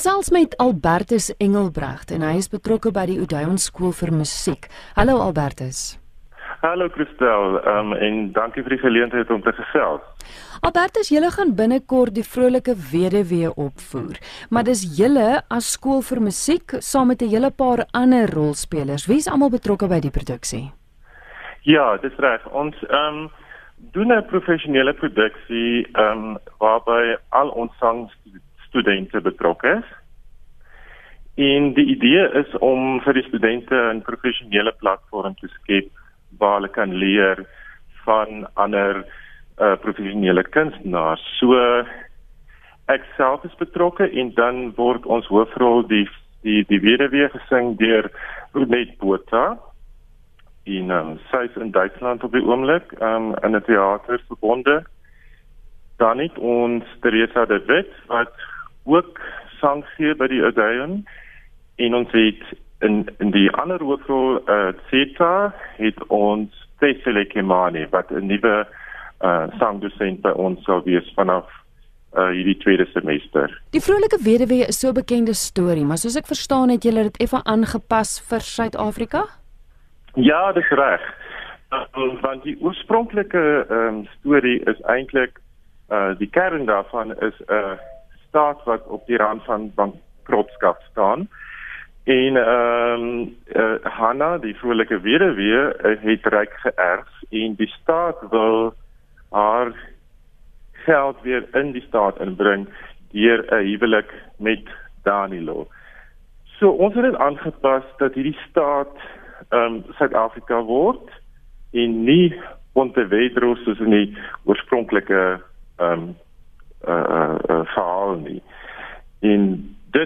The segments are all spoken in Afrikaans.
gesels met Albertus Engelbregt en hy is betrokke by die Odeon skool vir musiek. Hallo Albertus. Hallo Christel, um, en dankie vir die geleentheid om te gesels. Albertus, julle gaan binnekort die vrolike weduwee opvoer, maar dis julle as skool vir musiek saam met 'n hele paar ander rolspelers. Wie is almal betrokke by die produksie? Ja, dis reg. Ons ehm um, doen 'n professionele produksie ehm um, waarby al ons sangstudente betrokke is. En die idee is om vir die studente 'n professionele platform te skep waar hulle kan leer van ander uh, professionele kunstenaars. So ek self is betrokke en dan word ons hoofrol die die die weduwee gesing deur Runet Botha in um, is in Duitsland op die oomblik um, in 'n teater verbonde. Dan het ons Teresa de Wet wat ook sang gee by die Odeon en ons het in in die ander hoofrol uh Zeta het ons Tesele Kemani wat 'n nuwe uh sangdosent by ons sal wees vanaf uh hierdie tweede semester. Die vrolike weduwee is so 'n bekende storie, maar soos ek verstaan het julle dit effe aangepas vir Suid-Afrika? Ja, dis reg. Uh, want die oorspronklike ehm um, storie is eintlik uh die kern daarvan is 'n uh, staat wat op die rand van bankrotskap staan. En ehm um, uh, Hanna, die vrolike weduwee, uh, het ryk geërf en die staat wil haar geld weer in die staat inbring deur 'n huwelik met Danilo. So ons het dit aangepas dat hierdie staat ehm um, Suid-Afrika word en nie Pontevedra soos in die oorspronklike ehm um, uh, uh, uh, nie. En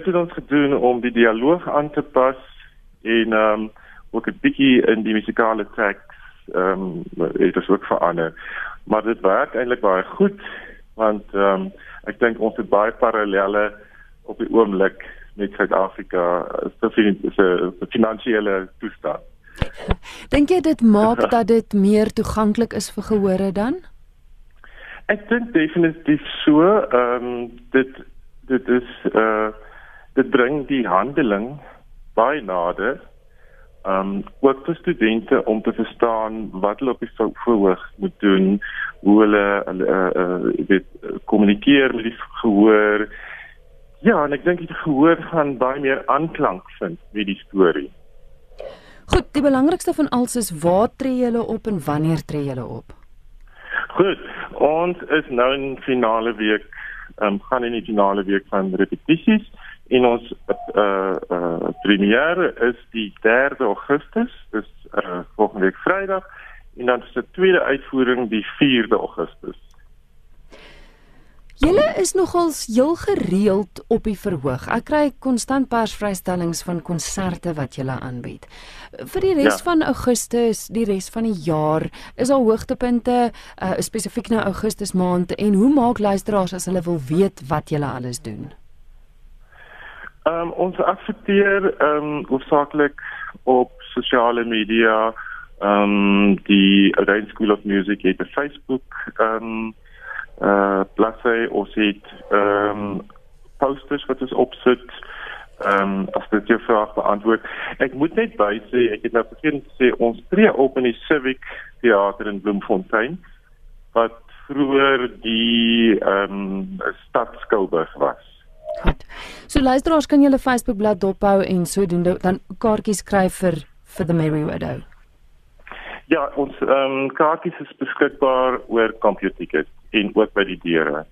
dit het ons gedoen om die dialoog aan te pas en ehm um, ook 'n bietjie in die musikale teks ehm um, het ons ook verander maar dit werk eintlik baie goed want ehm um, ek dink ons het baie parallelle op die oomblik met Suid-Afrika so vir die finansiële toestand. Dink jy dit maak dat dit meer toeganklik is vir gehore dan? Ek dink definitief so. Ehm um, dit dit is eh uh, dit bring die handeling baie nader um ook vir studente om te verstaan wat hulle op die verhoog moet doen, hoe hulle hulle uh, uh weet kommunikeer met die gehoor. Ja, en ek dink die gehoor gaan baie meer aanklank vind met die storie. Goed, die belangrikste van alles is waar tree julle op en wanneer tree julle op? Goed, ons is nou in finale week, um gaan in die finale week van repetisies en ons uh uh premier is die 3de Augustus, dis uh volgende week Vrydag en dan is die tweede uitvoering die 4de Augustus. Julle is nogals heel gereeld op die verhoog. Ek kry konstant persvrystellings van konserte wat julle aanbied. Vir die res ja. van Augustus, die res van die jaar, is daar hoogtepunte uh spesifiek nou Augustus maand en hoe maak luisteraars as hulle wil weet wat julle alles doen? Ehm um, ons adverteer ehm um, hoofsaaklik op sosiale media. Ehm um, die Orange School of Music het 'n Facebook ehm um, uh bladsy ons het ehm um, posters wat ons opsit. Ehm um, as dit jou vraag beantwoord. Ek moet net by sê ek het nou vergeet te sê ons tree op in die Civic Theater in Bloemfontein wat vroeër die ehm um, stad Skouberg was. So luisteraars kan julle Facebook bladsy dophou en sodoende dan kaartjies kry vir vir the Merry Widow. Ja, ons ehm um, kaartjies is beskikbaar oor CompuTicket en ook by die deure.